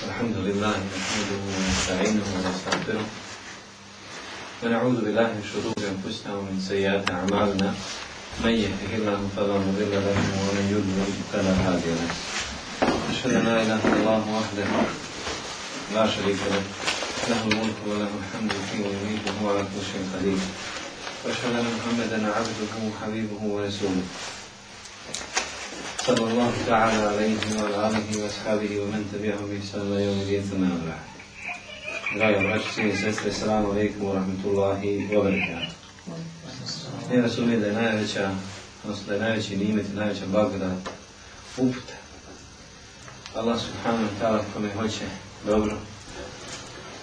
الحمد لله نحمده ونستعينه ونستغفره ونعوذ بالله من شرور أنفسنا ومن سيئات أعمالنا. من يهده الله فلا مضل له ومن يضلل فلا هادي له. أشهد أن لا إله إلا الله وحده لا شريك له. له الملك وله الحمد فيه ويميت وهو على كل شيء قدير. وأشهد أن محمدا عبده وحبيبه ورسوله. صلى الله تعالى عليه وعلى آله وأصحابه ومن تبعهم بإحسان إلى يوم الدين ثم أما بعد. Draga braći, cijeni sestre, salamu alaikum wa rahmatullahi wa barakatuh. Ne razumijem da je najveća, odnosno da je najveći nimet i najveća blagodat uputa. Allah subhanahu wa ta'ala kome hoće dobro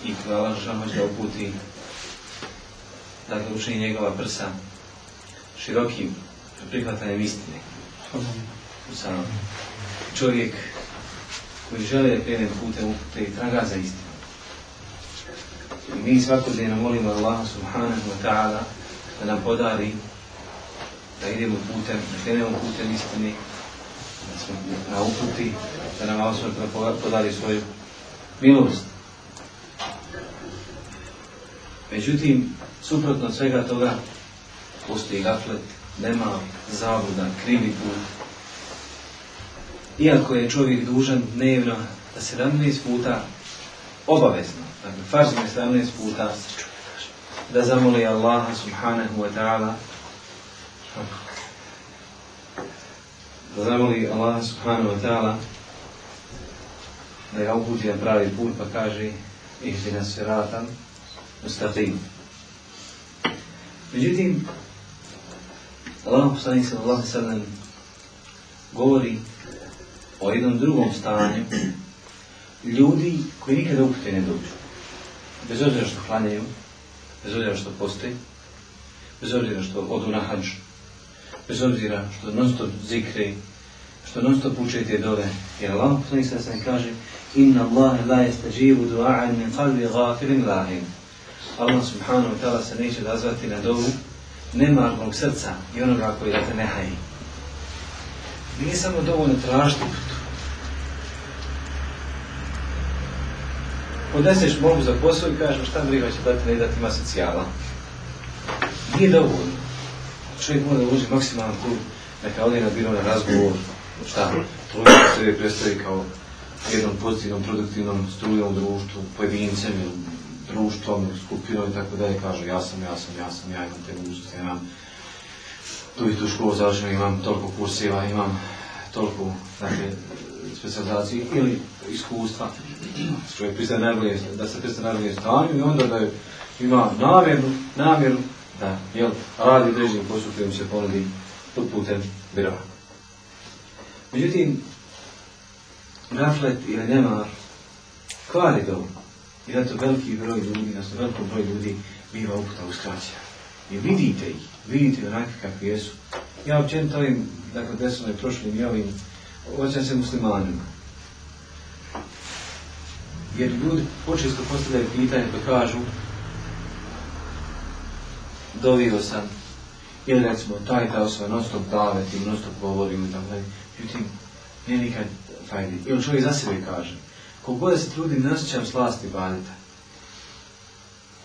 i kome Allah žal hoće da uputi, dakle učini njegova prsa širokim prihvatanjem istine sam čovjek koji žele da krene putem upute i traga za istinu. I mi svakodnevno molimo Allaha subhanahu wa ta'ala da nam podari da idemo putem, da krenemo putem istine, da smo na uputi, da nam Allah podari svoju milost. Međutim, suprotno od svega toga, postoji gaflet, nema zabuda, krivi put, iako je čovjek dužan dnevno da 17 puta obavezno, dakle farzno je 17 puta da zamoli Allaha subhanahu wa ta'ala da zamoli Allaha subhanahu wa ta'ala da ga uputi na pravi put pa kaže ihdina siratan mustaqim. Međutim, Allah poslanik sallallahu sallam govori o jednom drugom stanju ljudi koji nikada upute ne dođu. Bez obzira što hlanjaju, bez obzira što postoji, bez obzira što odu na hađ, bez obzira što non stop zikri, što non stop uče te dove. Jer Allah poslanik sada sam kaže Inna Allahe la jestađivu du'a'an min qalbi gafirin lahim. Allah subhanahu wa ta'ala se neće dazvati na dovu nemarnog srca i onoga koji da te ne haji. Nije samo dovoljno tražiti putu. Podneseš mogu za posao i kažeš šta briga će dati ne dati ima socijala. Nije dovoljno. Čovjek mora da uloži maksimalan trud, neka ode na na razgovor, šta, trudno se predstavi kao jednom pozitivnom, produktivnom strujom društvu, pojedincem društvom, skupinom i tako dalje, kaže ja sam, ja sam, ja sam, ja imam te mogućnosti, ja imam tu i tu školu završenu, imam toliko kurseva, imam toliko, dakle, specializaciju ili iskustva. Čovjek pristaje najbolje, da se pristaje najbolje stanju i onda da je, ima namjeru, namjeru da jel, radi određenim poslu kojim se ponudi putem birova. Međutim, gaflet ili nemar kvari dobro. I zato veliki broj ljudi, odnosno veliko broj ljudi biva uputa uskraćena. I vidite ih, vidite onakvi kakvi jesu. Ja općenito ovim, dakle, desno je prošlim i ovim, oćem se muslimanima. Jer ljudi počesto postavljaju pitanje pa kažu dovio sam ili recimo taj ta osoba non stop davet ili non stop govori ili tako dalje. Međutim, nije nikad fajdi. Ili čovjek za sebe kaže koliko se trudim, ne osjećam slasti badita.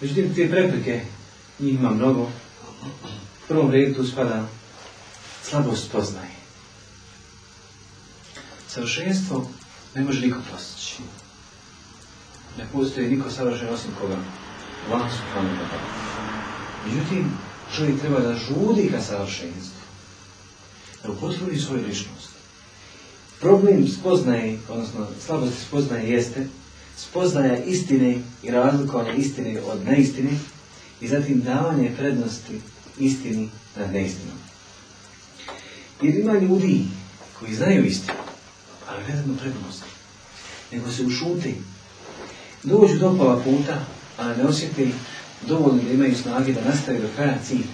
Međutim, te prepreke, njih ima mnogo. Prvom redu tu spada slabost poznaje. Savršenstvo ne može niko postići. Ne postoji niko savršen osim koga. Allah subhanahu wa ta'ala. Međutim, čovjek treba da žudi ka savršenstvu. Da upotvrdi svoju ličnost. Problem spoznaje, odnosno slabosti spoznaje jeste spoznaja istine i razlikovanje istine od neistine i zatim davanje prednosti istini nad neistinom. Jer ima ljudi koji znaju istinu, ali ne dadu prednosti, nego se ušuti. Dođu do pola puta, a ne osjeti dovoljno da imaju snage da nastavi do kraja cilj.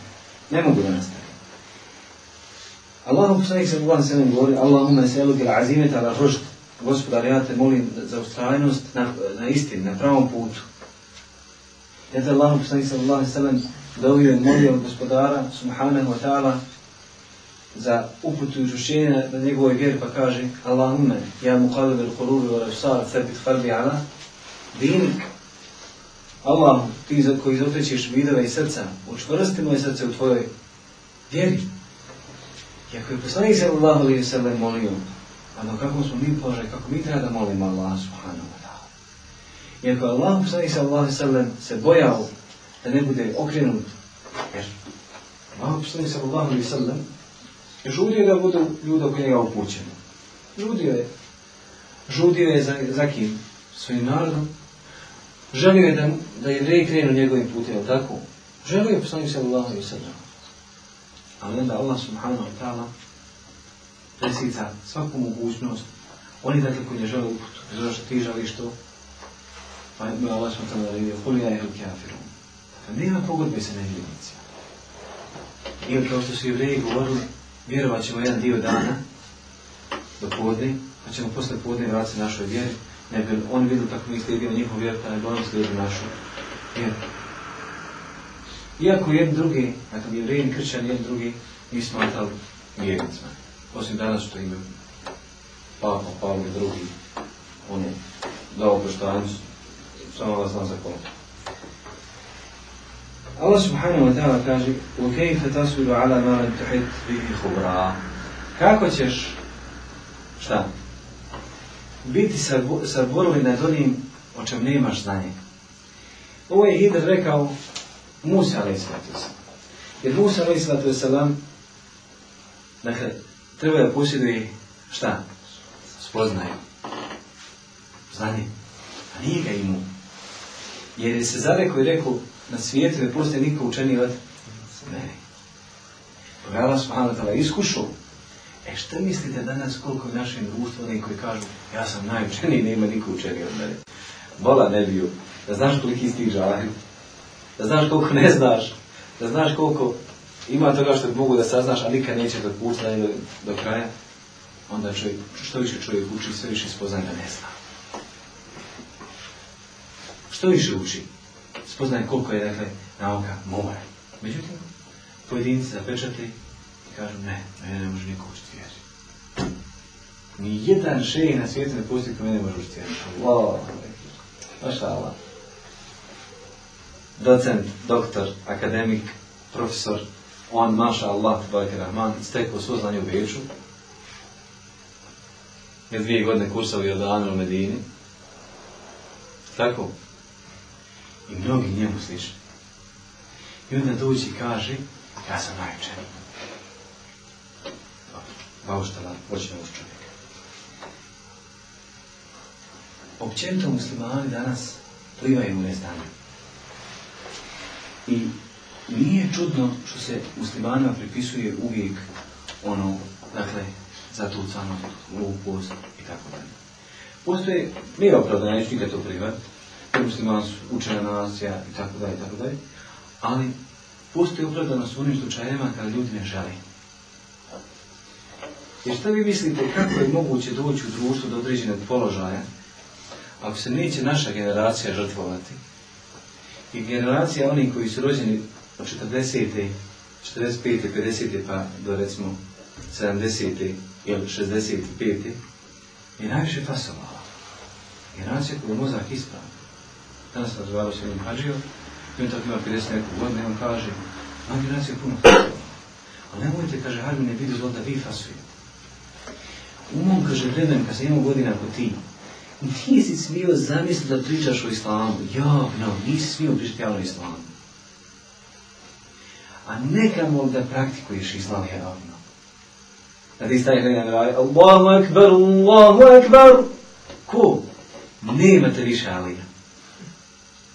Ne mogu da nastavi. Allahu poslanik se Bogan se govori Allahumma seluke al-azimet ala rušt Gospodar, ja te molim za ustrajnost na, na istini, na pravom putu. Ja te Allahu poslanik sallallahu alaihi sallam dovio i molio gospodara subhanahu wa ta'ala za uputu i učušćenje na, njegovoj vjeri pa kaže Allahumme, ja mu kalib il kulubi wa rafsar, sebit kalbi ala, dinik. Allah, ti za koji izokrećeš vidove i srca, učvrsti moje srce u tvojoj vjeri. I ako je poslanik se Allah ali se molio, a do kako smo mi položaj, kako mi treba da molimo Allah subhanahu I ako Allah poslanik se Allah sallam se bojao da ne bude okrenut, jer Allah poslanik se Allah ali sallam žudio da budu ljudi oko njega upućeni. Žudio je. Žudio je za, za kim? Svojim narodom. Želio je da, da jevreji krenu njegovim putem, tako? Želio je poslanik se Allah ali sallam. Ali onda Allah subhanahu wa ta'ala presica svaku mogućnost. Oni dakle koji ne žele uputu, zato što ti želiš to, pa ima Allah wa ta'ala vidio, kuli ja ihlu kafirom. Dakle, nema pogodbe se nevjernicima. Ili kao što su jevreji govorili, vjerovat ćemo jedan dio dana do podne, pa ćemo posle podne vratiti našoj vjeri, ne bi oni vidjeli kako mi slijedimo njihov vjer, pa ne bi oni slijedili našu vjeru. Iako jedni drugi, dakle jevreji i kršćani jedni drugi, mi smatrali vjernicima. Osim danas što imaju Papa, Pavle drugi, on je dao poštovanju, samo vas znam za koliko. Allah subhanahu wa ta'ala kaže وَكَيْفَ تَسْوِلُ عَلَى مَا لَمْ تُحِتْ بِهِ خُبْرًا Kako ćeš, šta? Biti saborovi nad onim o čem nemaš znanje. Ovo je Hidr rekao Musa alaih sallatu Jer Musa alaih sallatu wasalam dakle, treba da posjeduje šta? Spoznaju. Znanje. A nije ga imao. Jer je se zarekao i rekao na svijetu ne postoji niko učeniji od mene. Pa subhanahu wa ta'ala iskušao. E šta mislite danas koliko je našem društvu oni koji kažu ja sam najučeniji, nema niko učeniji od mene. Bola ne bio. Da znaš koliko istih žali. Da znaš koliko ne znaš. Da znaš koliko ima toga što mogu da saznaš, a nikad neće da pusti do, do kraja. Onda čovjek, što više čovjek uči, sve više spoznaje da ne zna. Što više uči, spoznaje koliko je, dakle, nauka more. Međutim, pojedinci zapečati i kažu, ne, mene ne može niko učiti vjeri. Ni jedan šej na svijetu ne postoji ko mene može učiti vjeri. Allah, maša Allah. Docent, doktor, akademik, profesor, on, maša Allah, Tbajke Rahman, stekao svo znanje u Beču. Je dvije godine kursao i od u Medini. Tako? I mnogi njemu slični. I onda dođe i kaže, ja sam najučeniji. Bauštala, počne uz čovjeka. Općenito muslimani danas plivaju u neznanju. I nije čudno što se muslimanima pripisuje uvijek ono, dakle, zatucano, glupost i tako dalje. Postoje, nije opravdano, neću nikad to privati, musliman su učena nacija i tako dalje, tako dalje, ali postoji opravdanost u onim slučajevima kada ljudi ne žele. Jer šta vi mislite kako je moguće doći u društvu do određenog položaja ako se neće naša generacija žrtvovati i generacija onih koji su rođeni od 40. 45. 50. pa do recimo 70. ili 65. je najviše pasovala. Generacija koja je mozak ispravna. Danas sam razgovarao s jednim hađijom, i on tako ima 50 neku i on kaže, ma generacija je puno fasovala. Ali nemojte, kaže, hađu ne vidi zlo da vi fasujete. Umom, kaže, vremen, kad sam imao godina ako ti, nisi smio zamisliti da pričaš o islamu. Javno, nisi smio pričati javno islamu. A nekamo da praktikuješ islam javno. Da ti staje hrana radi, Allahu akbar, Allahu akbar. Ko? Nemate više alija.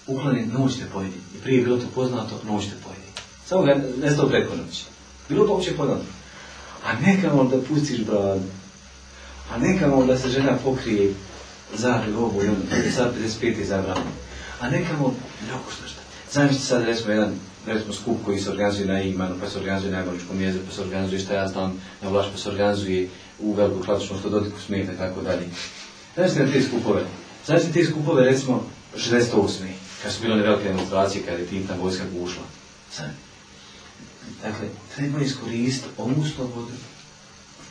Uklani, noćte pojedi. I prije je bilo to poznato, noćte pojedi. Samo ga ne stao preko noći. Bilo to uopće poznato. A nekamo da pustiš bradu. A nekamo da se žena pokrije zahrli ovu i onda, sad 55 je zabrano. A nekamo, mnogo što šta. Zamislite sad, recimo, jedan recimo skup koji se organizuje na Imanu, pa se organizuje na jezeru, pa se organizuje šta ja znam, na Vlaš, pa se organizuje u veliku klasičnom što dotiku smeta i tako dalje. Znači na te skupove. Znači te skupove recimo 68. kad su bile velike demonstracije, kada je tinta vojska ušla. Dakle, treba iskoristiti ovu slobodu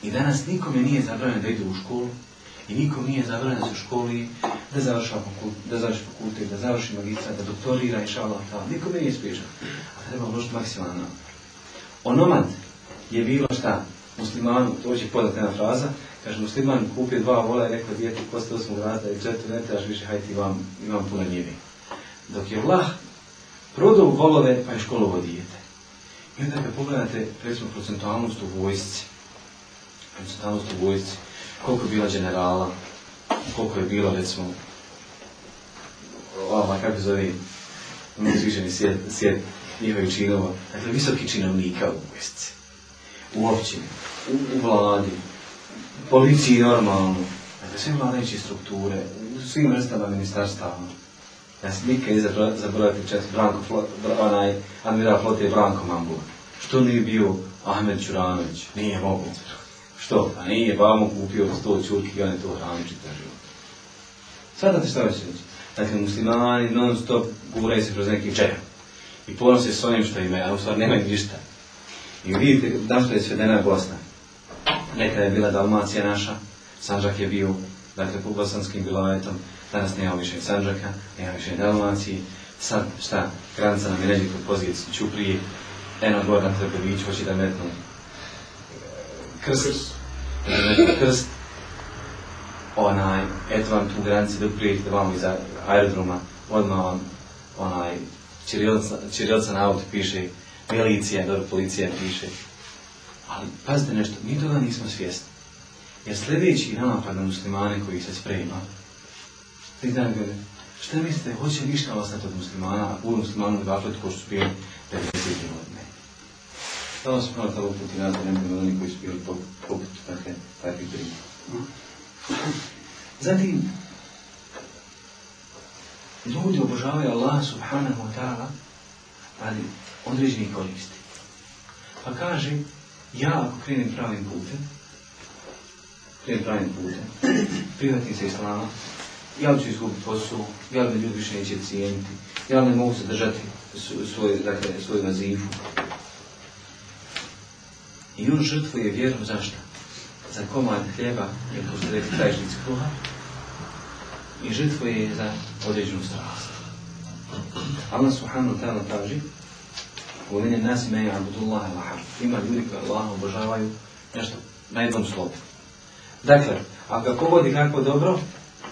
i danas nikome nije zabranjeno da ide u školu i nikom nije zabranjeno da se u školi, da završi fakultet, da završi fakultet, da završi da doktorira i šala ta. Nikome nije spriječeno. A treba uložiti maksimalno. Onomad je bilo šta? Muslimanu, to će podati jedna fraza, kaže musliman kupio dva vola i rekao dijete posle osmog rata i četiri ne trebaš više, hajti vam, imam puno njivi. Dok je vlah prodao volove pa je školovo dijete. I onda kad pogledate, recimo, procentualnost u vojsci, procentualnost u vojsci, koliko je bila generala, koliko je bilo, recimo, ova, kako zove, uzvišeni svijet, svijet njihovih činova, dakle, visoki činovnika u vojsci, u općini, u, u vladi, policiji normalno, dakle, sve vladajuće strukture, u svim vrstama ministarstava. Sam nikad ne zaboraviti čest Branko, onaj, admiral flote Branko Mambula. Što nije bio Ahmed Čuranović? Nije moguće. Što? A nije bamo kupio sto čurki i on je to hrani čitav život. Svatate šta već reći? Dakle, muslimani non stop guraju se kroz neki čeha. I ponose s onim što imaju, a u stvari nemaju ništa. I vidite da što je svedena Bosna. Nekada je bila Dalmacija naša, Sanđak je bio, dakle, po bosanskim vilajetom, danas nema više Sanđaka, nema više Dalmacije, sad šta, granica nam je neđe kod poziciju Ćuprije, eno gore na Trbeviću, hoće da metnu krst, krst, onaj, eto vam tu granici dok prijete vam iza aerodroma, odmah vam onaj, Čirilaca na auto piše, milicija, dobro, policija piše. Ali pazite nešto, mi toga nismo svjesni. Jer sljedeći napad na muslimane koji se sprema, ti dan šta mislite, hoće ništa ostati od muslimana, a pun muslimanu da ko su bili 50 godine. Samo smo prvo tamo puti nas, da ne budemo oni koji su bili poput takve, takvih primjera. Zatim, ljudi obožavaju Allah subhanahu wa ta'ala, ali određeni koristi. Pa kaže, ja ako krenem pravim putem, krenem pravim putem, prihvatim se islama, ja li ću izgubiti posao, ja li ljudi više neće cijeniti, ja li ne mogu zadržati svoj, dakle, svoju nazivu. I on žrtvuje vjerom zašto? Za komad hljeba, jer to se rekli krajšnici kruha, i žrtvuje je za određenu strast. Allah subhanahu ta'ala kaže Volenje nas ime je Abdullah Ima ljudi koji Allah obožavaju nešto na jednom slovu. Dakle, ako ga pogodi kako dobro,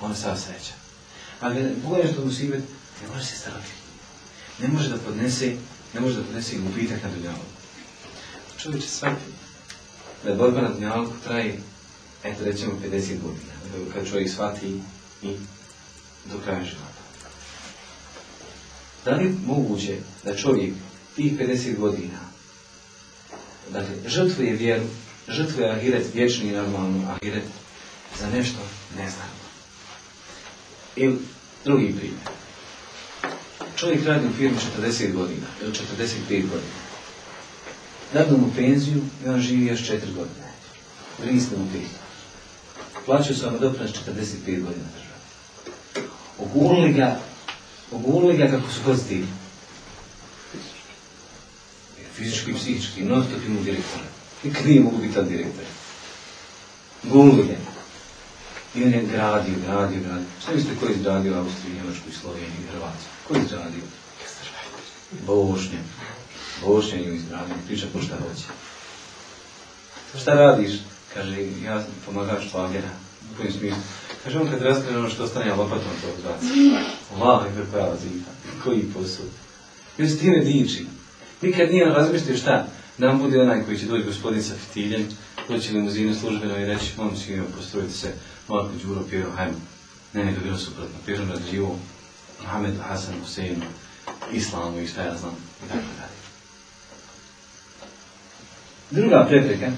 on sav sreća. Ali pogledaj što musibet, ne može se strati. Ne može da podnese, ne može da podnese gubitak na dunjalu. Čovječ shvati da borba na dunjalu traje, eto rećemo 50 godina. Kad čovjek shvati i do kraja života. Da li je moguće da čovjek tih 50 godina dakle, žrtvuje vjeru, žrtvuje ahiret, vječni i normalno ahiret, za nešto ne znam. Ili drugi primjer. Čovjek radi u firmi 40 godina ili 45 godina. Dadnu mu penziju i on živi još 4 godine. Vrisne mu pet. Plaćaju se vam doprinos 45 godina država. Ogulili ga, ogulili ga kako su pozitivni. Fizički i psihički, non stop imu direktora. Nikad nije mogu biti tad direktor. Gulili ga. I on je gradio, gradio, gradio. Šta mislite ko je izgradio Austriju, Njemačku i Sloveniju i Hrvatsku? Ko je izgradio? Bošnje. Bošnje je izgradio, priča po šta hoće. Šta radiš? Kaže, ja sam pomagač švagera. U kojem smislu? Kaže, on kad raskriže ono što ostane, ja lopatom to odbaci. Allah je prava ziha. Koji posao? I on se time diči. Nikad nije razmišljio šta? Nam bude onaj koji će doći gospodin sa fitiljem, doći limuzinu službeno i reći, momci, imamo, postrojite se, Marko Đuro, hajmo. Ne, nego bilo suprotno. Pjero na živo, Mohamed, Hasan, Huseinu, Islamu i šta ja znam, i tako dalje. Druga prepreka,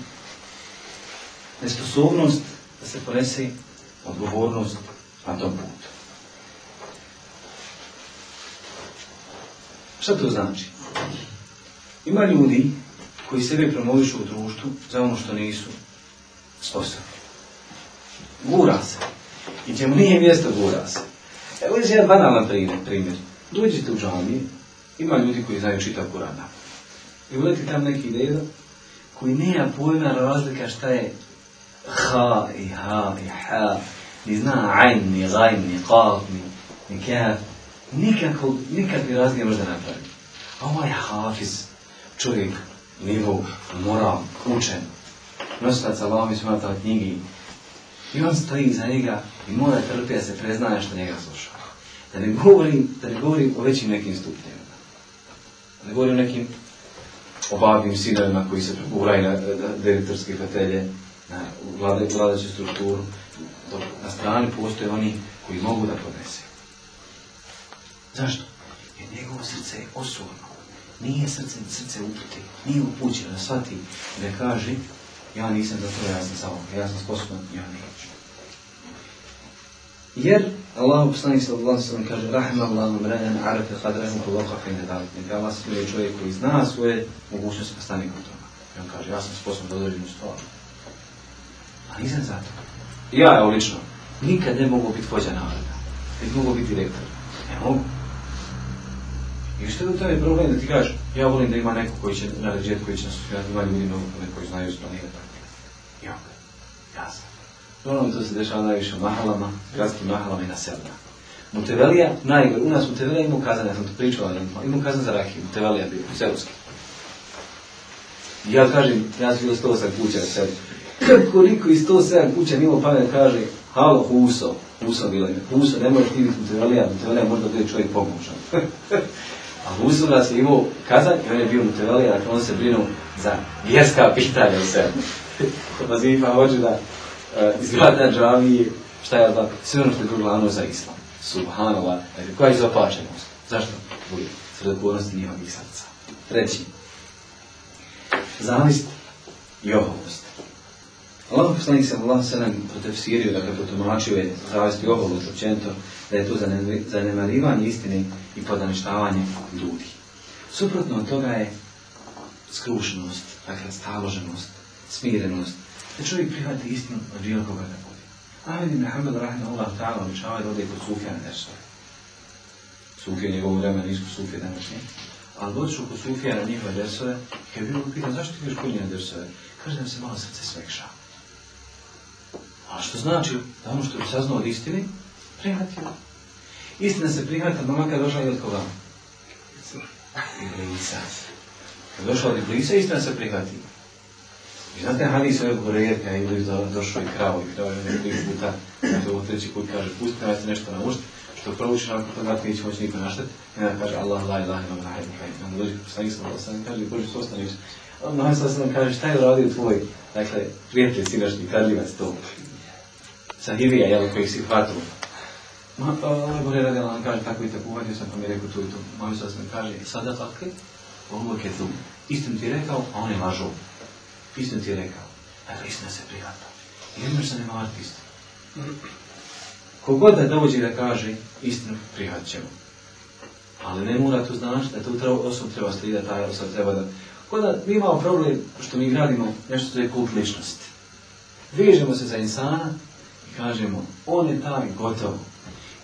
nesposobnost da se ponese odgovornost na tom putu. Šta to znači? Ima ljudi koji sebe promovišu u društvu za ono što nisu sposobni. Gura se. I čemu nije mjesto gura se. Evo je jedan banalan primjer. Dođite u džamiju, ima ljudi koji znaju čitav Kur'an. I uleti tam neki deda koji nema pojma razlika šta je ha i ha i ha, ni zna ajn, ni gajn, ni qaf, ni, ni kaf, nikakvi razlike možda napravi. A ovaj hafiz, čovjek, nivo, moral, učen, nosilac Allahom i smata knjigi, i on stoji za njega i mora trpiti da se preznaje što njega sluša. Da ne govorim, da ne govorim o većim nekim stupnjima. Da ne govorim o nekim obavnim sinovima koji se proguraju na, direktorske fotelje, na vlade, vladaću strukturu. Na strani postoje oni koji mogu da podnese. Zašto? Jer njegovo srce je osobno. Nije srce, srce upute, nije upućeno shvati da kaže ja nisam za to, ja sam samo, ja sam sposoban, ja neću. Jer Allah poslanik sallallahu alejhi kaže rahmallahu mradan arafa qadrahu wa waqafa in dalik. Neka Allah smije čovjek koji zna svoje mogućnosti pa stane kod toga. I on kaže ja sam sposoban da određenu stvar. A nisam za to. Ja, evo lično, nikad ne mogu biti vođa naroda. Ne mogu biti direktor. Ne mogu. I što je u tome problem da ti kažeš, ja volim da ima neko koji će naređeti, koji će nas ufirati, ima ljudi mnogo koji znaju isplanirati. Ja, ja sam. Normalno to se dešava najviše u mahalama, gradskim mahalama i na selima. Mutevelija, najgore, u nas Mutevelija ima kazan, ja sam to pričala, ima kazan za rakiju, Mutevelija bio, u Selovski. Ja kažem, ja sam bilo 108 kuća u sebi. Koliko iz 107 kuća nimo pamet kaže, halo Huso, Huso bilo ime, Huso, ne možeš ti biti Mutevelija, Mutevelija možda bude čovjek pomoćan. A Huso nas je imao kazan i on je bio Mutevelija, dakle on se brinuo za vjerska pitanja u sebi. Vazifa hoće da uh, izgleda džavije, šta ja znam, sve ono što je glavno za islam. Subhanallah, dakle, koja je izopačenost? Zašto? Zbog sredokornosti njihovih srca. Treći, zavist i oholost. Allah poslanik se Allah se nam protefsirio, dakle protumačio je zavist i oholost općenito, da je to zanemarivanje istine i podaništavanje ljudi. Suprotno od toga je skrušenost, dakle staloženost, smirenost, da čovjek prihvati istinu od bilo koga da bude. Ahmed ibn Hanbal rahimahullah ta'ala običava da ode kod Sufjana Dersove. Sufije njegovu vremena nisu Sufije današnje. Ali dođu kod Sufjana njihove Dersove, kad je bilo pitan zašto ti ideš kod Dersove? Kaže da se malo srce svekša. A što znači da ono što bi saznao od istine, prihvatio. Istina se prihvata, no makar došla i od koga? Iblisa. Kad došla od Iblisa, istina se prihvati. I znate hadis ove Hurerka je ili došao i kravo i kravo je nekoliko puta, znate ovo treći put kaže, pusti me se nešto naučiti, što proučiš nakon toga ti neće moći niko našteti, i onda kaže Allah, la ilaha ila rahim, i onda dođe poslanik sam kaže, Bože, što ostaniš? On na sam sam kaže, šta je uradio tvoj, dakle, prijatelj sinašnji, kradljivac to, sahirija, jel, kojih si hvatilo. Ma, pa, je radila, on kaže, tako i tako, uvatio sam, pa mi je rekao tu i tu. Moj sam kaže, sada takve, ovo je tu. Istim ti rekao, a on je lažao. Istinu ti je rekao. Dakle, istina se prihvata. Jedno se ne marati istinu. Kogod da dođe da kaže istinu, prihvat ćemo. Ali ne mora to znači da tu treba, osob treba slijedati, taj osob treba da... Koda mi imamo problem što mi gradimo nešto što je kult ličnosti. Se za insana i kažemo, on je taj, gotovo.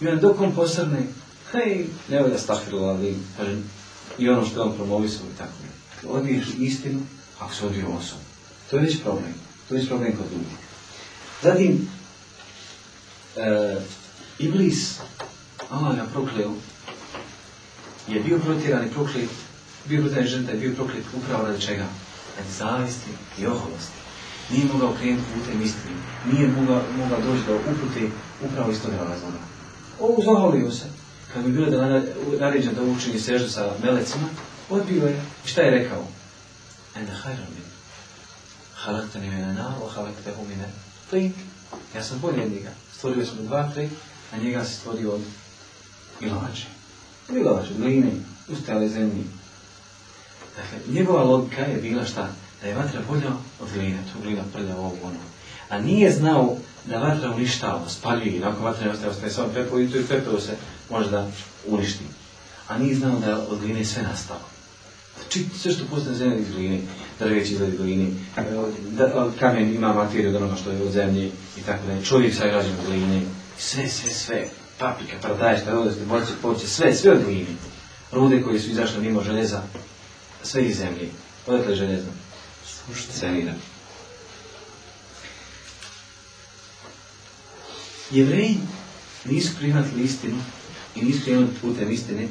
I onda dok on posrne, hej, ne da stafirila, ali, i ono što on promovisao i tako. Odiješ istinu, ako se odvije osobu. To je već problem. To je već problem kod ljudi. Zatim, e, Iblis, Allah ga prokleo, je bio protjeran i proklet, bio protjeran žrta i bio proklet upravo radi čega? Radi zavisti i oholosti. Nije mogao krenuti putem istine. Nije mogao, mogao doći do upute upravo iz tog razloga. Ovo zaholio se. Kad bi bilo da naređen da učini sežu sa melecima, odbio je. Šta je rekao? Ene hajran min. Halaktani mene nar, o halaktahu mene plin. Ja sam bolji od njega. Stvorio sam dva tri, a njega se stvorio od ilače. Ilače, gline, ustale zemlji. Dakle, njegova logika je bila šta? Da je vatra bolja od gline, tu glina prlja ovo ono. A nije znao da vatra uništava, spaljuje, i nakon vatra ne ostaje, ostaje samo pepeo i tu i pepeo se možda uništi. A nije znao da od gline sve nastalo. Či, sve što postane zemlje iz gline, drveći iz gline, da, kamen ima materiju od onoga što je od zemlje i tako dalje. Čovjek sa građan od gline, sve, sve, sve, paprika, paradajš, karodeske, voće, poće, sve, sve od gline. Rude koje su izašle mimo železa, sve iz zemlje. Odakle je željezno? Senira. Jevreji nisu prihvatili istinu i nisu krenuli putem istine,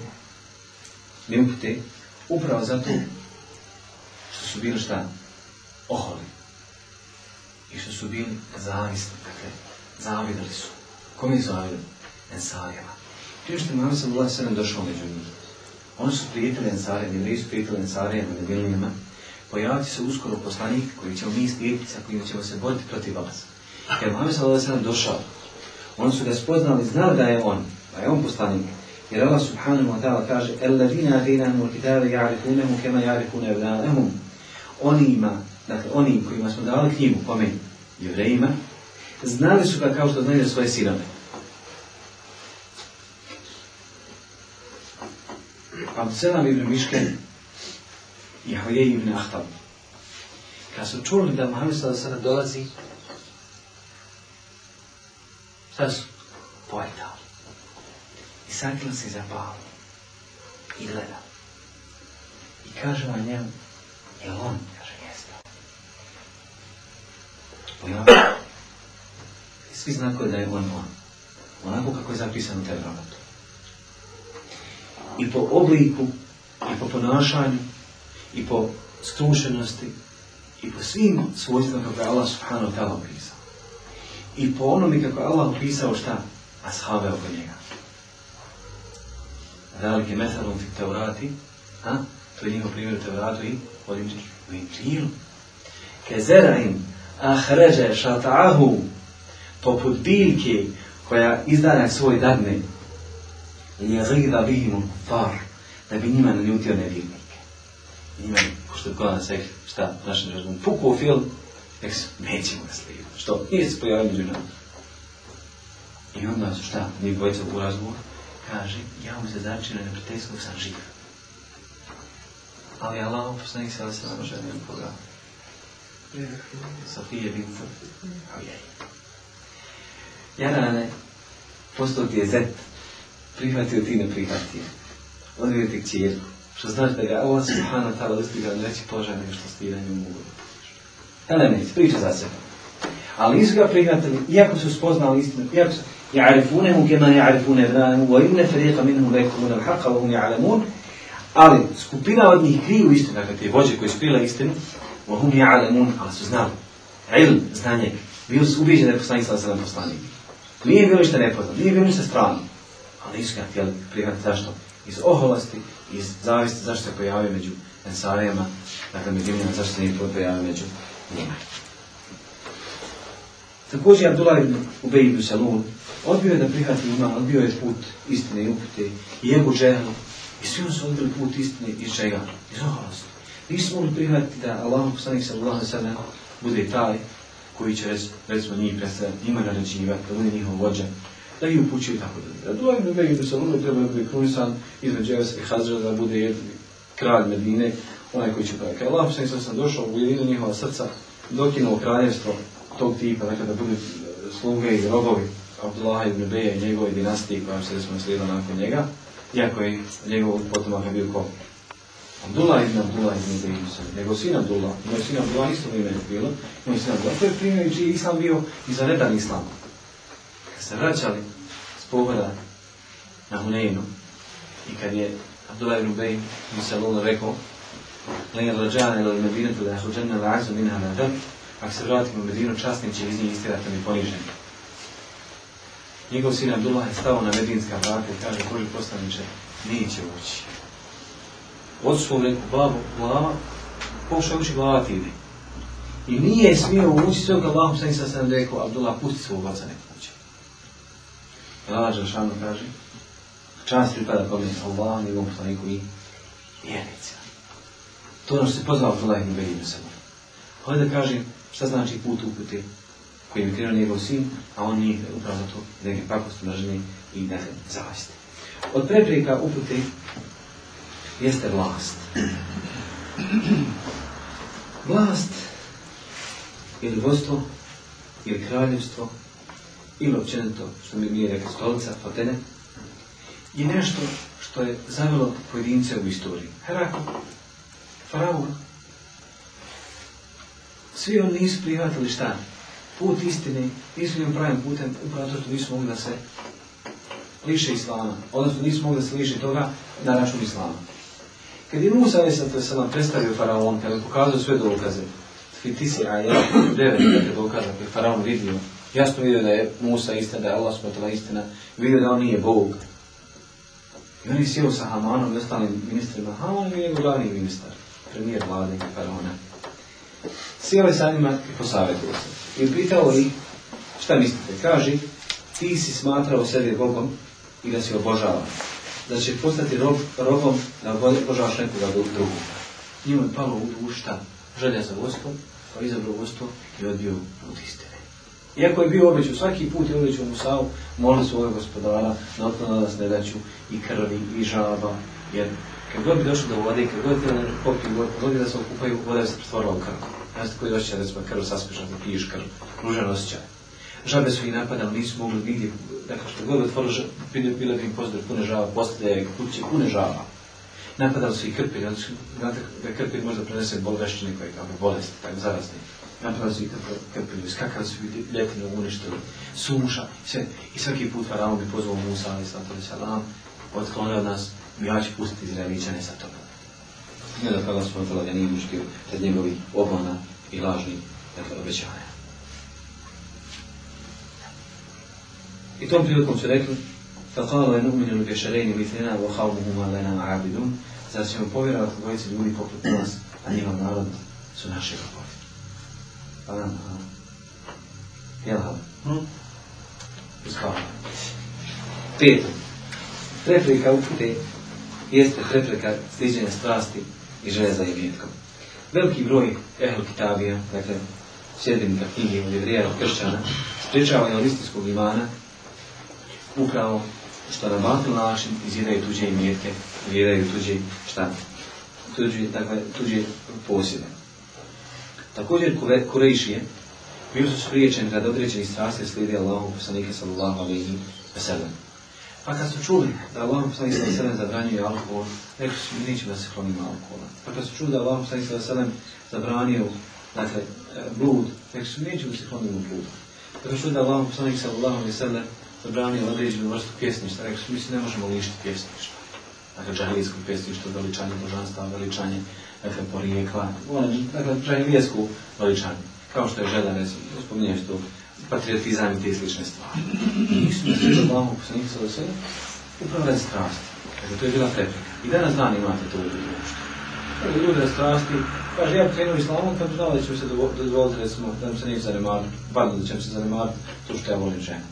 ne upute, upravo zato što su bili šta? Oholi. I što su bili zavisni, dakle, zavidali su. Kome je zavidali? Ensarijama. Prije što je Muhammed sallallahu sallam došao među njih. Oni su prijatelji Ensarijama, jevreji su prijatelji Ensarijama, Medilinima. Pojavit će se uskoro poslanik koji ćemo mi slijediti, sa kojim ćemo se boriti protiv vas. Jer Muhammed sallallahu sallam došao, oni su ga spoznali, znali da je on, da je on poslanik. Jer Allah subhanahu wa ta'ala kaže Alladina atinahum al-kitabe ja'rifunehu kema ja'rifune evlanehum Onima, dakle oni kojima smo dali knjigu, kome jevrejima, znali su ga kao što znaju svoje sinove. Abdeselam ibn Mišken i Hojej ibn Ahtab. Kad su čuli da Muhammed sada dolazi, šta su? I sakrila se za. I gleda. I kaže vam njemu, je on? Kaže, jeste. Pojavio. I svi znaju da je on on. Onako kako je zapisano u Tevratu. I po obliku, i po ponašanju, i po skrušenosti, i po svim svojstvima kako je Allah subhanahu ta'ala opisao. I po onome kako je Allah opisao šta? Ashave oko njega. Velike metalom fi teurati, a? To je njihov primjer u teuratu i u inčilu. Kezerain ahređe šata'ahu poput biljke koja izdana svoj dadne li je zagida bihimu far da bi njima naljutio nevjernike. Njima, pošto je kod nas šta, našem razumom, pukao film, nek se, nećemo ga slijediti. Što? Među nama. I onda su šta, njih dvojica u razgovoru, kaže, ja mu se začinu neprijateljstvo sam živ. Ali Allah poslanik se ali se nama ženio koga? Sofije. Ojej. Jarane, postao ti je zet, prihvatio ti ne prihvatio. Odvio ti kćerku. Što znači da ga Allah subhanahu ta'ala veći položaj nego što stiranje u mogu. Elemenic, priča za sebe. Ali nisu ga prihvatili, iako su spoznali istinu, iako su ja'rifunehu kema ja'rifune ebranehu, wa inne ferika minhum rekulun al-haqqa, wa hum ja'lamun. Ali skupina od njih kriju istinu, dakle te vođe koji su krila istinu, wa hum ja'lamun, ali su znali. Ilm, znanje, bio su ubijeđeni da je poslanik sa sedam poslanik. Nije bilo ništa nepoznato, nije bilo ništa strano. Ali nisu ga htjeli prihvatiti zašto? Iz oholosti, iz zavisti zašto se pojavio među ensarijama, dakle među njima, zašto se nije pojavio među njima. Također Abdullah ibn Ubej ibn Salul odbio je da prihvati ima, odbio je put istine i upute i Ebu Džehlu i svi su odbili put istine iz čega? Iz oholosti. Nisu mogli prihvatiti da Allah poslanik sallallahu sallam bude taj koji će rec, recimo njih predstavljati, njima naređivati, da bude njihov vođa, da ih upućuje i tako da. Abdullah ibn Ubej ibn Salul treba da bude krunisan između Evesa i Hazra da bude jedan kralj Medine, onaj koji će praviti. Allah poslanik sallam došao u jedinu njihova srca, dokinuo kraljevstvo tog tipa, dakle da budu sluge i robovi Abdullah ibn Beja i njegove dinastije koja se recimo slijedila nakon njega, iako je njegov potomak bio ko? Abdullah ibn Abdullah ibn Beja, nego sin Abdullah, moj sin Abdullah isto ime bilo, moj sin Abdullah, to je primjer čiji islam bio izvanredan islam. Kad se vraćali s pohoda na Huneinu i kad je Abdullah ibn Bej mu se rekao, Lejn rađana ili medinetu da je hođena la'azu minha na ako se vratimo u Medinu, časni će iz njih istirati mi poniženi. Njegov sin Abdullah je stao na medinska vrata i kaže, Boži poslaniče, neće ući. Od svom rekao, babo, glava, pokušaj ući glava ti ide. I nije smio ući sve kad Allahom sam sam rekao, Abdullah, pusti svog oca nek ući. Allah Žešanu kaže, čast pripada kome Allah, njegovom poslaniku i vjernica. To ono što se pozvao Abdullah ibn sebe. Hvala da kažem, šta znači put upute koji je krenuo njegov sin, a on nije upravo to da je mržnje i je zaviste. Od prepreka upute jeste vlast. Vlast ili vodstvo ili kraljevstvo ili općenito, što mi nije rekao stolica, fotene, je nešto što je zavelo pojedince u istoriji. Herakl, faraon, Svi oni nisu prihvatili šta? Put istine, nisu njim pravim putem, upravo to što nisu mogli da se liše islama. Odnosno nisu mogli da se liše toga na račun islama. Kad je Musa a.s. predstavio faraon, kada je pokazao sve dokaze, Fitisi je devet dakle, dokaza koje je faraon vidio, jasno vidio da je Musa istina, da je Allah smutila istina, vidio da on nije Bog. I on je sjeo sa Hamanom i ostalim ministrima. Haman je njegov glavni ministar, premijer vlade faraona. Sjeo je sa njima i se. I pitao ih, šta mislite? Kaži, ti si smatrao sebe Bogom i da si obožava. Da će postati rob, robom da obožavaš nekoga drugog. Njima je palo u dušu? Želja za vodstvom, pa izabrao vodstvo i odbio put istine. Iako je bio obećao, svaki put je obećao Musavu, molili svoje gospodara, na nas nedaću i krvi i žaba, jer kad god bi došlo do vode, kad god je popiju kad god da se okupaju, voda se pretvorila u krv. Znaš koji osjećaj smo krv saspešan, da piješ krv, ružan osjećaj. Žabe su ih napadali, nisu mogli vidjeti, dakle što god otvorilo, bilo bi im pozdrav pune žava, postaje kuće pune žava. Napadali su i krpelj, znate da krpelj možda prenese bolgašćine koje kao bolesti, tako zarazni. Napadali su i krpelj, skakali su i ljetinu uništili, suša, sve. I svaki put faraon bi pozvao Musa, ali salam, otklonio nas, ja ću pustiti Izraeličane sa tobom. Ne da kada smo da nije muštio od njegovih obmana i lažnih dakle, obećanja. I tom prilikom su rekli فقالوا نؤمن بشرين مثلنا وقومهما لنا عابدون Zar ćemo povjerovati dvojici ljudi poput nas, a njihov narod su naše robovi. Pa nam, jel hvala? Hm? Peto. Prepreka upute jeste prepreka sliđenja strasti i železa i imetkom. Veliki broj ehl kitabija, dakle, sjedbenika knjige od jevrija kršćana, spriječavaju istinskog imana upravo što na batil način izjedaju tuđe imetke, izjedaju tuđe šta? Tuđe, dakle, tuđe posjede. Također Kurejšije bili su spriječeni kad određeni strasti slijedi Allahu poslanike sallallahu alaihi wa sallam. Pa kad su čuli da Allah poslanik sallallahu alaihi wa sallam zabranjuje alkohol, rekli su da se klonimo alkohola. Pa kad su čuli da Allah poslanik wa sallam zabranio dakle, blud, rekli su nećemo da se klonimo bluda. Pa kad su čuli da Allah poslanik sallallahu wa sallam zabranio određenu vrstu pjesništva, rekli su, mi se ne možemo lišiti pjesništva. Dakle, džahilijesko pjesništvo, veličanje božanstva, veličanje dakle, porijekla, dakle, džahilijsku veličanje. Kao što je žena, recimo, spominješ tu, patriotizam i te slične stvari. I su mi sve Allahu poslanika sa sve, upravo radi strasti. Dakle, to je bila prepreka. I danas dan imate to u društvu. Dakle, ljudi strasti, kaže, ja krenuo islamom, kad znao da će se dozvoliti, recimo, da se neće zanemariti, pardon, da će se zanemariti to što ja volim ženu.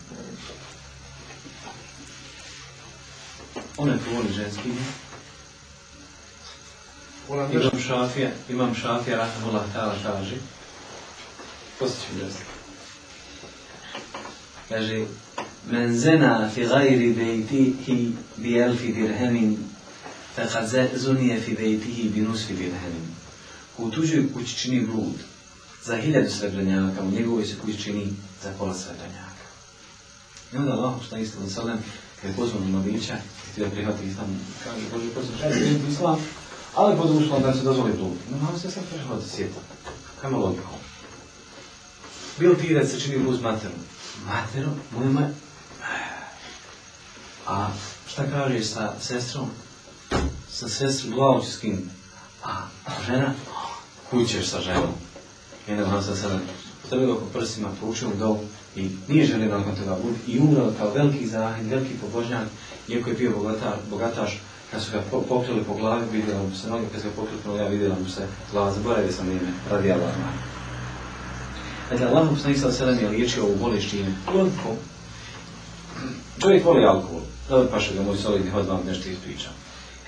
Ona je voli ženski. Imam šafija, imam šafija, rahmullah ta'ala kaže, postiću ženski. Kaže, men zena fi gajri bejtihi bi elfi dirhemin, fekad zunije fi bejtihi bi nusfi dirhemin. Ko u tuđoj kući čini blud, za hiljadu srebrenjaka, u njegovoj se kući čini za pola srebrenjaka. I onda Allah, šta isto sallam, kad je pozvan mladića, htio prihvatiti islam, kaže Boži poslanik, kaže primiti islam, ali pod uslovom da se dozvoli blud. No, malo se sad prešlo da sjeti. Kajma logiku. Bil ti da se čini blud s materom? Materom? Moje A šta kažeš sa sestrom? Sa sestrom glavom će skin. A žena? Kućeš sa ženom. Vam sad sada stavio oko prsima, poučio dobu i nije želio nakon toga budi i umrao kao veliki zahid, veliki pobožnjak, iako je bio bogatar, bogataš, kad su ga pokrili po glavi, vidjela mu se noge, kad su ga pokrili po glavi, vidjela mu se glava, zaboravio sam ime, radi Allah. Dakle, Allah poslanik sa je liječio ovu bolest čime? Koliko? Čovjek voli alkohol. Dobro paše ga moj solidni hod vam nešto ispričam.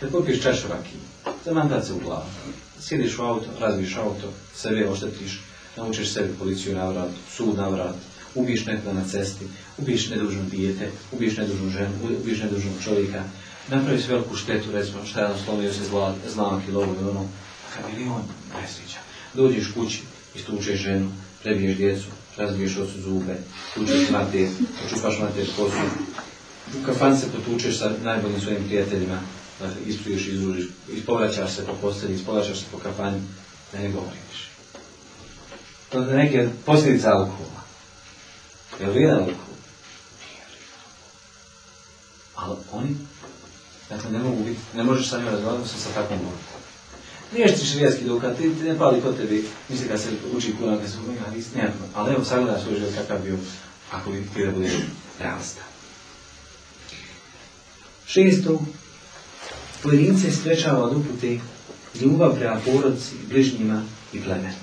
Kad popiješ čašu rakije, zamandat se u glavu. Sjediš u auto, razbiješ auto, sebe oštetiš, naučiš sebi policiju na vrat, sud na vrat, ubiješ nekoga na cesti, ubiješ nedužno dijete, ubiješ nedužnu ženu, ubiješ nedužnog čovjeka, napraviš veliku štetu, recimo šta je on slomio se zla, zlamak ili ovo ili ono, a milion nesreća. Dođeš kući, istučeš ženu, prebiješ djecu, razbiješ osu zube, tučeš mater, očupaš mater kosu, u kafan se potučeš sa najboljim svojim prijateljima, dakle, ispriješ, izružiš, ispovraćaš se po postelji, ispovraćaš se po kafani, da ne govoriš. To je neke posljedice alkohola. Je li alkohol? Ali oni, dakle, ne mogu biti, ne možeš sa njima razgovarati sa takvom borom. Nije što širijetski dokad, ti, ti ne pali kod tebi, misli kad se uči kuna, kad se umiga, hadis, nema Ali evo, sagledaj svoj život kakav bio, ako bi ti da bude realista. Šesto, pojedince sprečava od upute ljubav prema porodci, bližnjima i plemenu.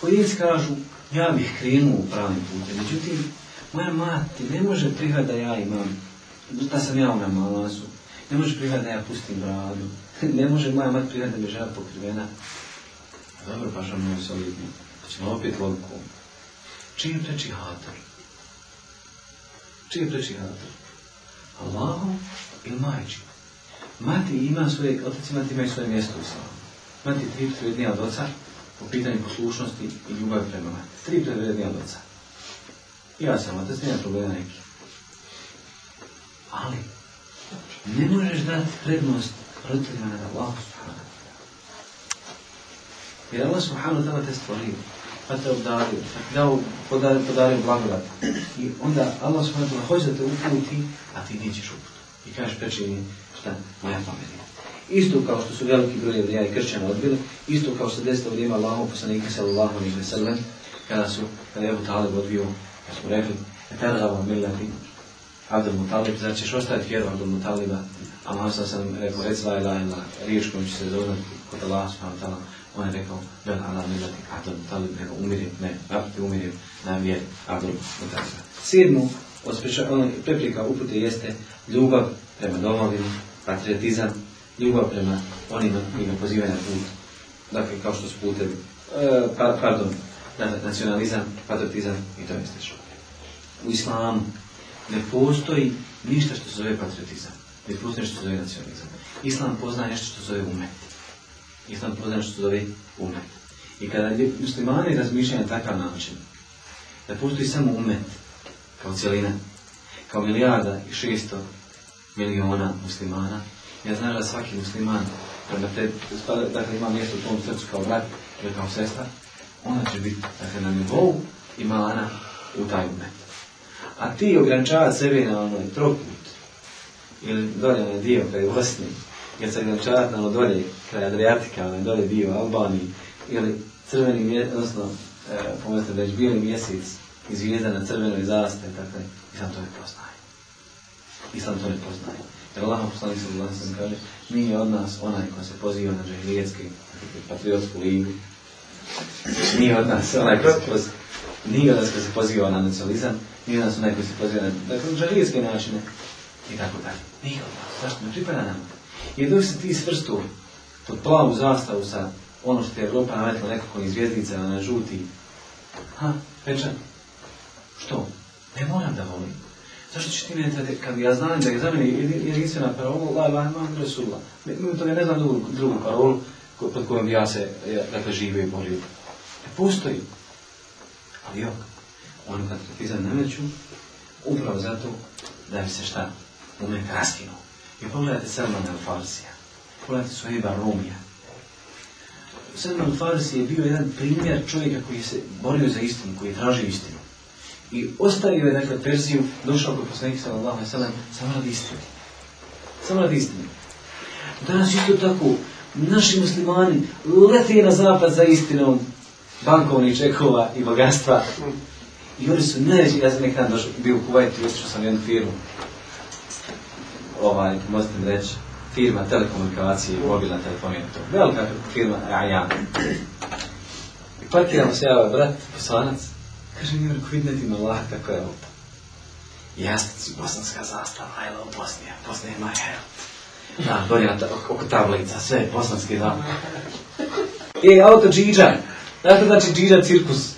Pojedinci kažu, ja bih krenuo u pravim putem, međutim, moja mati ne može prihvat da ja imam, da sam ja u namazu, ne može prihvat da ja pustim bradu, ne može moja mati prihvat da mi žena pokrivena. Dobro, pa što mi solidno. Pa ćemo opet logiku. Je preči hatar? Čiji je preči hatar? Allahom ili majčin? Mati ima svoje, otac i mati imaju svoje mjesto u slavu. Mati tri vrednija od oca po pitanju poslušnosti i ljubavi prema mati. Tri vrednija od oca. Ja sam otac, nema problema neki. Ali, ne možeš dati prednost roditeljima na Allah subhanahu Jer Allah subhanahu ta'ala te stvorio, pa te obdario, pa ti dao, podario, podario blagodat. I onda Allah subhanahu ta'ala hoće da te uputi, a ti nećeš uputi. I kažeš preči šta, moja pamet. Isto kao što su veliki broj jevrija i kršćana odbili, isto kao što se desilo vrijeme Allahom poslanika sallallahu alaihi wa sallam, kada su, kada je Abu Talib odbio, kad smo rekli, etargava millati, Abdul Mutalib, znači ćeš ostaviti vjeru Abdul Mutaliba, a malo sam rekao, reci la ilaha illa, riječ kojom će se zauzeti kod Allah subhanahu ta'ala, on je rekao, bel ala millati Abdul Mutalib, nego umirim, ne, napiti umirim na vjeri Abdul Mutalib. Od preprika upute jeste ljubav prema domovini, patriotizam, ljubav prema onima koji ga pozivaju na put. Dakle, kao što su putevi, e, pa, pardon, nacionalizam, patriotizam i to je slično. U islamu ne postoji ništa što se zove patriotizam, ne nešto što zove nacionalizam. Islam pozna nešto što zove umet. Islam pozna nešto što zove umet. I kada muslimani razmišljaju na takav način, da postoji samo umet, kao cijelina, kao milijarda i šesto miliona muslimana, ja znam da svaki musliman, prema te, dakle ima mjesto u tom srcu kao brat ili kao sestra, ona će biti dakle, na nivou imana u taj umet. A ti ograničavati sebe na onoj trokut, ili dolje onaj dio kraj Bosni, ili se ograničavati na ono dolje kraj Adriatika, onaj dolje dio Albaniji, ili crveni mjesec, odnosno, e, pomesno već bijeli mjesec i zvijezda na crvenoj zastave, dakle, Islam to ne poznaje. Islam to ne poznaje. Jer Allah poslanik se kaže, nije od nas onaj ko se poziva na džahilijetski patriotsku ligu. Nije od nas onaj ko se poziva, nije ko se poziva na nacionalizam, nije od nas onaj se poziva na dakle, džahilijetske načine i tako dalje. Nije od nas. Zašto ne pripada nam? Jer dok se ti svrstu pod plavu zastavu sa ono što je Evropa nametila nekako zvijezdica na žuti, ha, pečan, što? Ne moram da volim. Zašto ćeš ti meni tada, kad ja znam da je za mene jedinstvena parola, la la imam Resulullah. Mimo toga ne znam drugu, drugu pod kojom ja se, ja, dakle, živio i borio. Ne postoji. Ali jok, oni kad kritizam nameću, upravo zato da bi se šta umet raskinuo. I pogledajte Salman al-Farsija, pogledajte Suheba Rumija. Salman al-Farsi je bio jedan primjer čovjeka koji se borio za istinu, koji je tražio istinu. I ostavio je, dakle, Persiju, došao kod poslanika sallallahu alaihi sallam, samo radi istine. Samo radi istine. Danas isto tako, naši muslimani lete na zapad za istinom bankovnih čekova i bogatstva. I oni su najveći, ja sam nekada došao, bio u Kuvajtu sam jednu firmu. Ovaj, možete mi reći, firma telekomunikacije i mobilna telefonija. Velika firma, Ajan. I parkiramo se ja, brat, poslanac, Kaže mi, rekao, vidi nedim Allah, kako je auto. Jasnici, bosanska zastava, I love Bosnija, Bosnija je my hell. Da, donijela ta, oko tablica, sve, bosanski zastava. E, auto Džiđa. Znate znači Džiđa cirkus?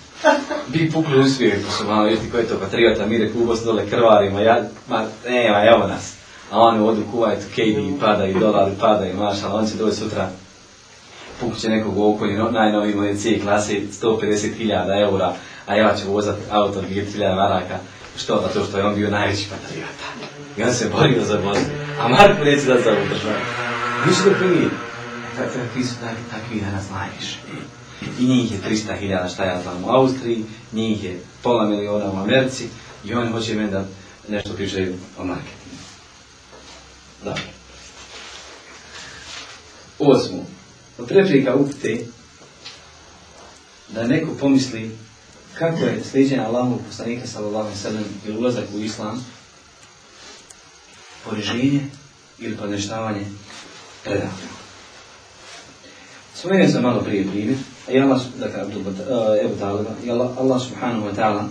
Bi pukli u svijet, ko su malo, jesti ko je to patriota, mi reku u dole krvarima, ja, ma, nema, evo nas. A oni odu kuvajtu, KB pada i dolar pada maša, on će doći sutra pukće nekog u okolju, najnoviji C klase, 150.000 eura, a ja ću vozati auto 2000 maraka. Što? Zato što je on bio najveći patriota. I on se borio za Bosnu. A Marko neće da za ovu državu. Ga prvi. Takvi su takvi, danas najviše. I njih je 300.000 šta ja znam u Austriji, njih je pola miliona u Americi i oni hoće meni da nešto pričaju o marketingu. Dobro. Osmo. Od prepreka da neko pomisli kako je sliđenje Allahov poslanika sallallahu sellem ili ulazak u islam poniženje ili podneštavanje predavanja. Spomenuo sam malo prije primjer, i Allah, dakle, Ebu Taliba, i Allah, Allah subhanahu wa ta'ala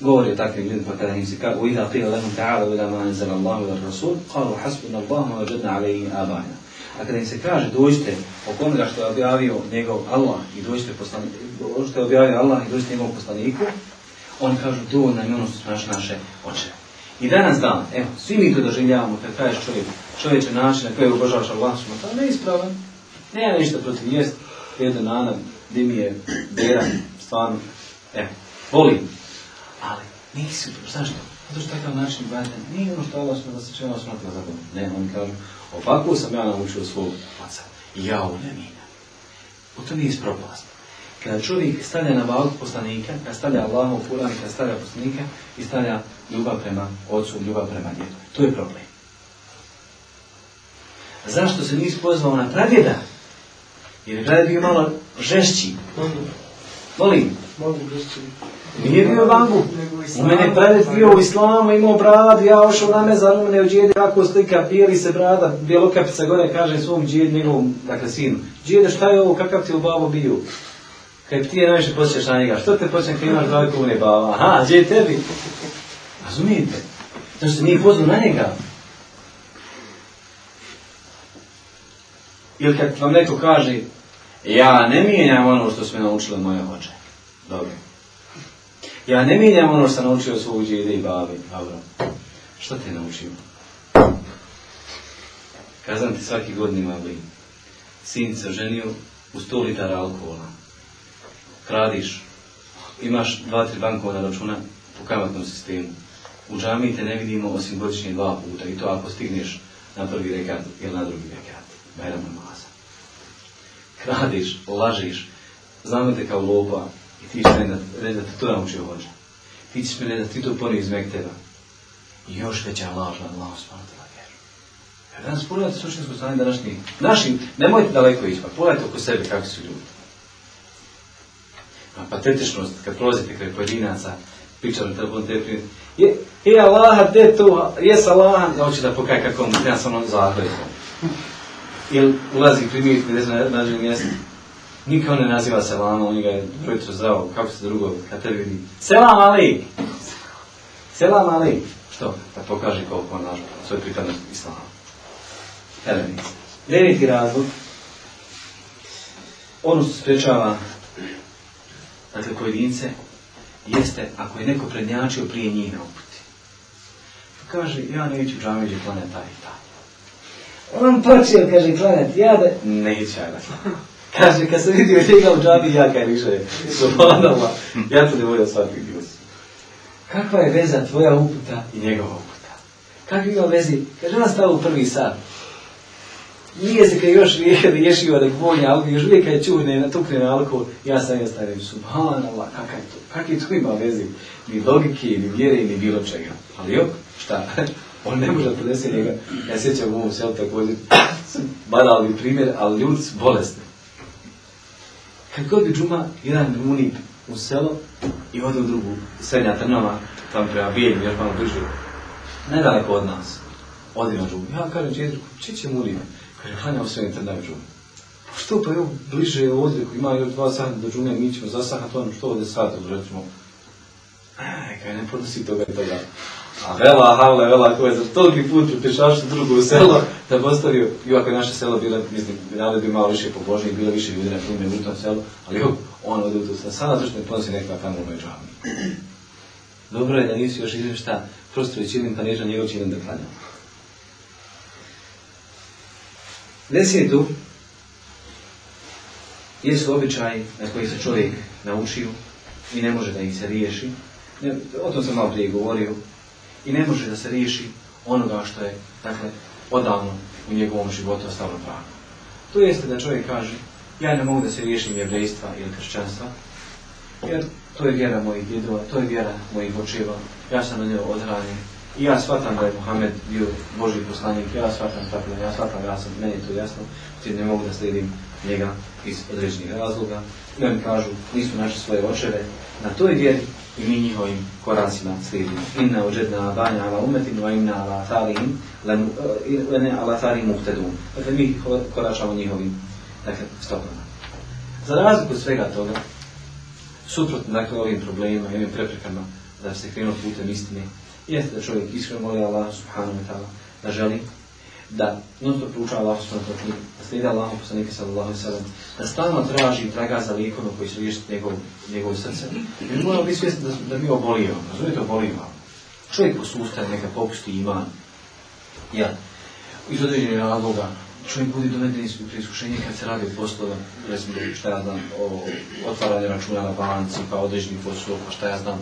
govori o takvim ljudima kada im se kaže وَإِذَا قِيلَ لَهُمْ تَعَالَوْا إِلَى مَا أَنزَلَ اللَّهُ إِلَى الرَّسُولِ قَالُوا حَسْبُنَا اللَّهُ وَوَجَدْنَا عَلَيْهِ آبَائِنَا A kada im se kaže dođite o onoga što je objavio njegov Allah i dođite poslaniku, što je objavio Allah i dođite njegovom poslaniku, oni kažu dovoljno je ono što su naše, naše oče. I danas dan, evo, svi mi to doživljavamo kad kažeš čovjek, čovječe način na koji obožavaš Allah, to je neispravan, nema ništa protiv jest, jedan nana, gdje mi je beran, stvarno, evo, volim. ali nisi, zašto? Zato što takav način ibadeta nije ono što Allah da se čeva smatra za dobro. Ne, oni kažu, ovako sam ja naučio svog oca. I ja ovo ne. U to nije ispropast. Kada čovjek stavlja na valu poslanika, kada stavlja Allah u Kur'an, kada stavlja poslanika i stavlja ljubav prema ocu, ljubav prema djedu. To je problem. Zašto se nisi pozvao na pradjeda? Jer je pradjed bio malo žešći. Molim. Nije bio bangu. U mene pradjed bio u islamu, imao bradu, ja ošao na mezar, u mene u džedi kako slika, bijeli se brada, bijelokapica gore, kaže svom džed, njegovom, dakle sinu. Džede, šta je ovo, kakav ti u babo bio? Kaj ti je najviše posjećaš na njega, što te počne kad imaš dva kune baba? Aha, gdje je tebi? Razumijete? To se nije pozvao na njega. Ili kad vam neko kaže, ja ne mijenjam ono što su me naučile moje hoće. Dobro. Ja ne mijenjam ono što sam naučio od svog djede i babi. Dobro. Što te naučio? Kazam ti svaki godin ima blin. Sin se ženio u 100 litara alkohola. Kradiš. Imaš dva, tri bankovna računa u kamatnom sistemu. U džamiji te ne vidimo osim godišnje dva puta i to ako stigneš na prvi rekat ili na drugi rekat. Bajram Kradiš, lažiš, znamo te kao lopa i ti ćeš reći da te to naučio hođa. Ti ćeš mi reći da ti to poni iz Mekteba. I još veća laž na Allah vjeru. Jer danas pogledajte suštinsko stanje današnji. Našim, nemojte daleko ići, pogledajte oko sebe kakvi su ljudi. A patetičnost, kad prolazite kraj pojedinaca, pričali telefon te je, je Allah, gdje to, jes Allah, ja hoću da pokaj kako on treba sa mnom zahvaliti. Ili ulazi primijeti gdje se nađe mjesto. Niko ne naziva selama, on ga je projutro zdravo, kako se drugo, kad te vidi. Selam ali! Selam ali! Što? Da pokaže koliko on naš svoj pripadnost islama. Heleni. Deveti razlog, ono što sprečava dakle pojedince, jeste ako je neko prednjačio prije njih na uputi. Pa kaže, ja neću džami gdje klanja i taj. On počeo, kaže, klanjati, ja da... Neću ja Kaže, kad sam vidio njega u džami, ja kaj više, subhanallah, ja to ne volim svaki dio. Kakva je veza tvoja uputa i njegova uputa? Kakva ima vezi? Kaže, ona stava u prvi sat. Nije se kad još riješio da vonja alkohol, još uvijek kad čuhne, natukne na alkohol, ja sam ja stavim, subhanallah, kakav to, kakvi to ima vezi? Ni logike, ni vjere, ni bilo čega. Ali jok, šta? On ne može podnesi njega. Ja sjećam u ovom selu također, banalni primjer, ali ljudi su bolesni. Kad god bi džuma, jedan munib u selo i ode u drugu, srednja trnova, tamo prema bijeljim, još malo bliže, nedaleko od nas, odi na džumu. Ja kažem četvrku, či će munib? Kaže, svojim trnavim džumu. Pa što pa evo, bliže je ovdje, ima još dva sata do džume, mi ćemo zasahati ono što ovdje sata, recimo. Aj, kaj ne podnosi toga i toga. A vela, havla, vela, ko je za toliki put pripešaš drugo selo, da postavio, i ovako je naše selo bilo, mislim, narod bi malo više pobožniji, bilo više ljudi na tome u tom selu, ali jo, on ode u to selo, sada zašto ne podnosi nekakva tamo u. Dobro je da nisi još izvim šta, prosto je pa neža njegov čilim da klanja. Desetu jesu običaji na koji se čovjek naučio i ne može da ih se riješi. O tom sam malo prije govorio. I ne može da se riješi onoga što je, dakle, odavno u njegovom životu ostalo pravno. To jeste da čovjek kaže, ja ne mogu da se riješim jevrejstva ili kršćanstva, jer to je vjera mojih djedova, to je vjera mojih očeva, ja sam na njoj odranjen. I ja shvatam da je Mohamed bio Boži poslanik, ja shvatam tako, ja shvatam, ja sam, meni je to jasno, ti ne mogu da slijedim njega iz određenih razloga. Oni kažu, nisu naše svoje očeve na toj vjeri i mi njihovim koracima slijedimo. Inna uđedna banja ala umetinu, a inna ala tarihim, lene ala tarihim uhtedun. Dakle, mi koračamo njihovim dakle, stopama. Za razliku svega toga, suprotno dakle, ovim problemima i ovim preprekama da se krenuo putem istine, jeste da čovjek iskreno moli Allah subhanahu wa ta'ala, da želi da non stop proučava Allah subhanahu wa ta'ala, da slijeda Allah poslanike sallallahu sallam, da stalno traži traga za lijekom koji će riješiti njegov, njegov srce. Mi moramo biti svjesni da, da mi obolivamo, razumijete obolivamo. Čovjek posustaje, neka popusti iman. Ja, iz određenih razloga, čovjek bude doveden iz iskušenja kad se radi o poslova, recimo šta ja znam, o otvaranju računa na banci, pa određenih poslova, pa šta ja znam,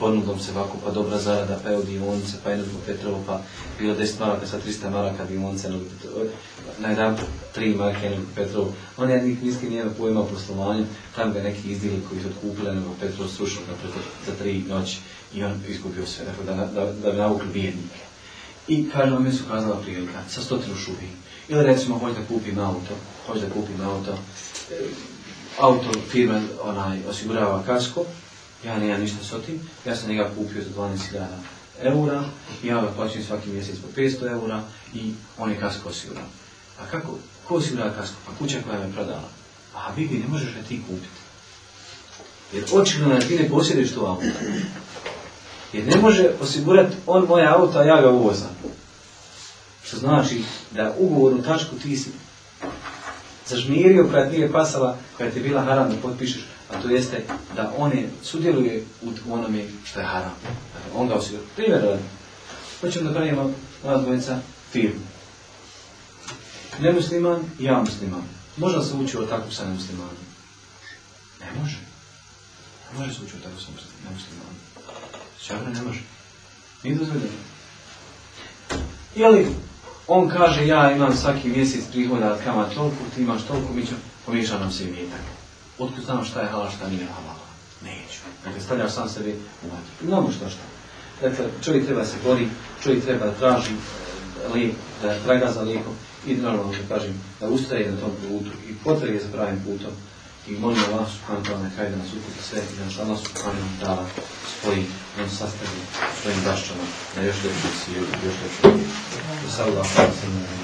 ponudom se ovako, pa dobra zarada, pa evo dionice, pa jedno Petrovo, pa bilo 10 maraka, sa 300 maraka dionice, no, na jedan tri marke jednog Petrovo. On je njih niski nije pojma o poslovanju, tam ga neki izdili koji su otkupili nego Petrovo srušio za tri noći i on izgubio sve, dakle, da, da, da bi navukli bijednike. I kaže vam, mi su kazala prilika, sa stotinu šubi. Ili recimo, hoće da kupim auto, hoće da kupim auto, auto firma onaj, osigurava kasko, ja nemam ništa s tim, ja sam njega kupio za 12.000 eura, ja ga plaćam svaki mjesec po 500 eura i on je kasko osigurao. A kako, ko osigurava kasko? Pa kuća koja me prodala. A Bibi, ne možeš ga ti kupiti. Jer očigledno da ti ne posjeduješ to auto. Jer ne može osigurati on moja auto, a ja ga uvozam. Što znači da ugovornu tačku ti si zažmirio koja ti je pasala, koja ti je bila haram da potpišeš, a to jeste da one sudjeluje u onome što je haram. Dakle, on ga osigura. Primjer. Hoćemo da pravimo ova dvojica firmu. Nemusliman ja musliman. Može li se ući o takvu sa nemuslimanom? Ne može. Ne može se ući o takvu sa nemuslimanom. Šabra ne može. Nije dozvoljeno. Ili on kaže ja imam svaki mjesec prihoda od kama toliko, ti imaš toliko, mi ćemo, pomiješa nam se imetak. Otkud znam šta je halal, šta nije halal? Neću. Dakle, stavljaš sam sebi u vatru. Mnogo što šta. Dakle, čovjek treba se bori, čovjek treba traži lijek, da traga za lijekom i normalno da kažem, da ustaje na tom putu i potrebe za pravim putom i molim Allah subhanahu wa ta'ala nekaj da nas uputi sve i da nas Allah subhanahu wa ta'ala spoji, sastavi svojim bašćama na još lepši svijet i još lepši svijet. Da se Allah, da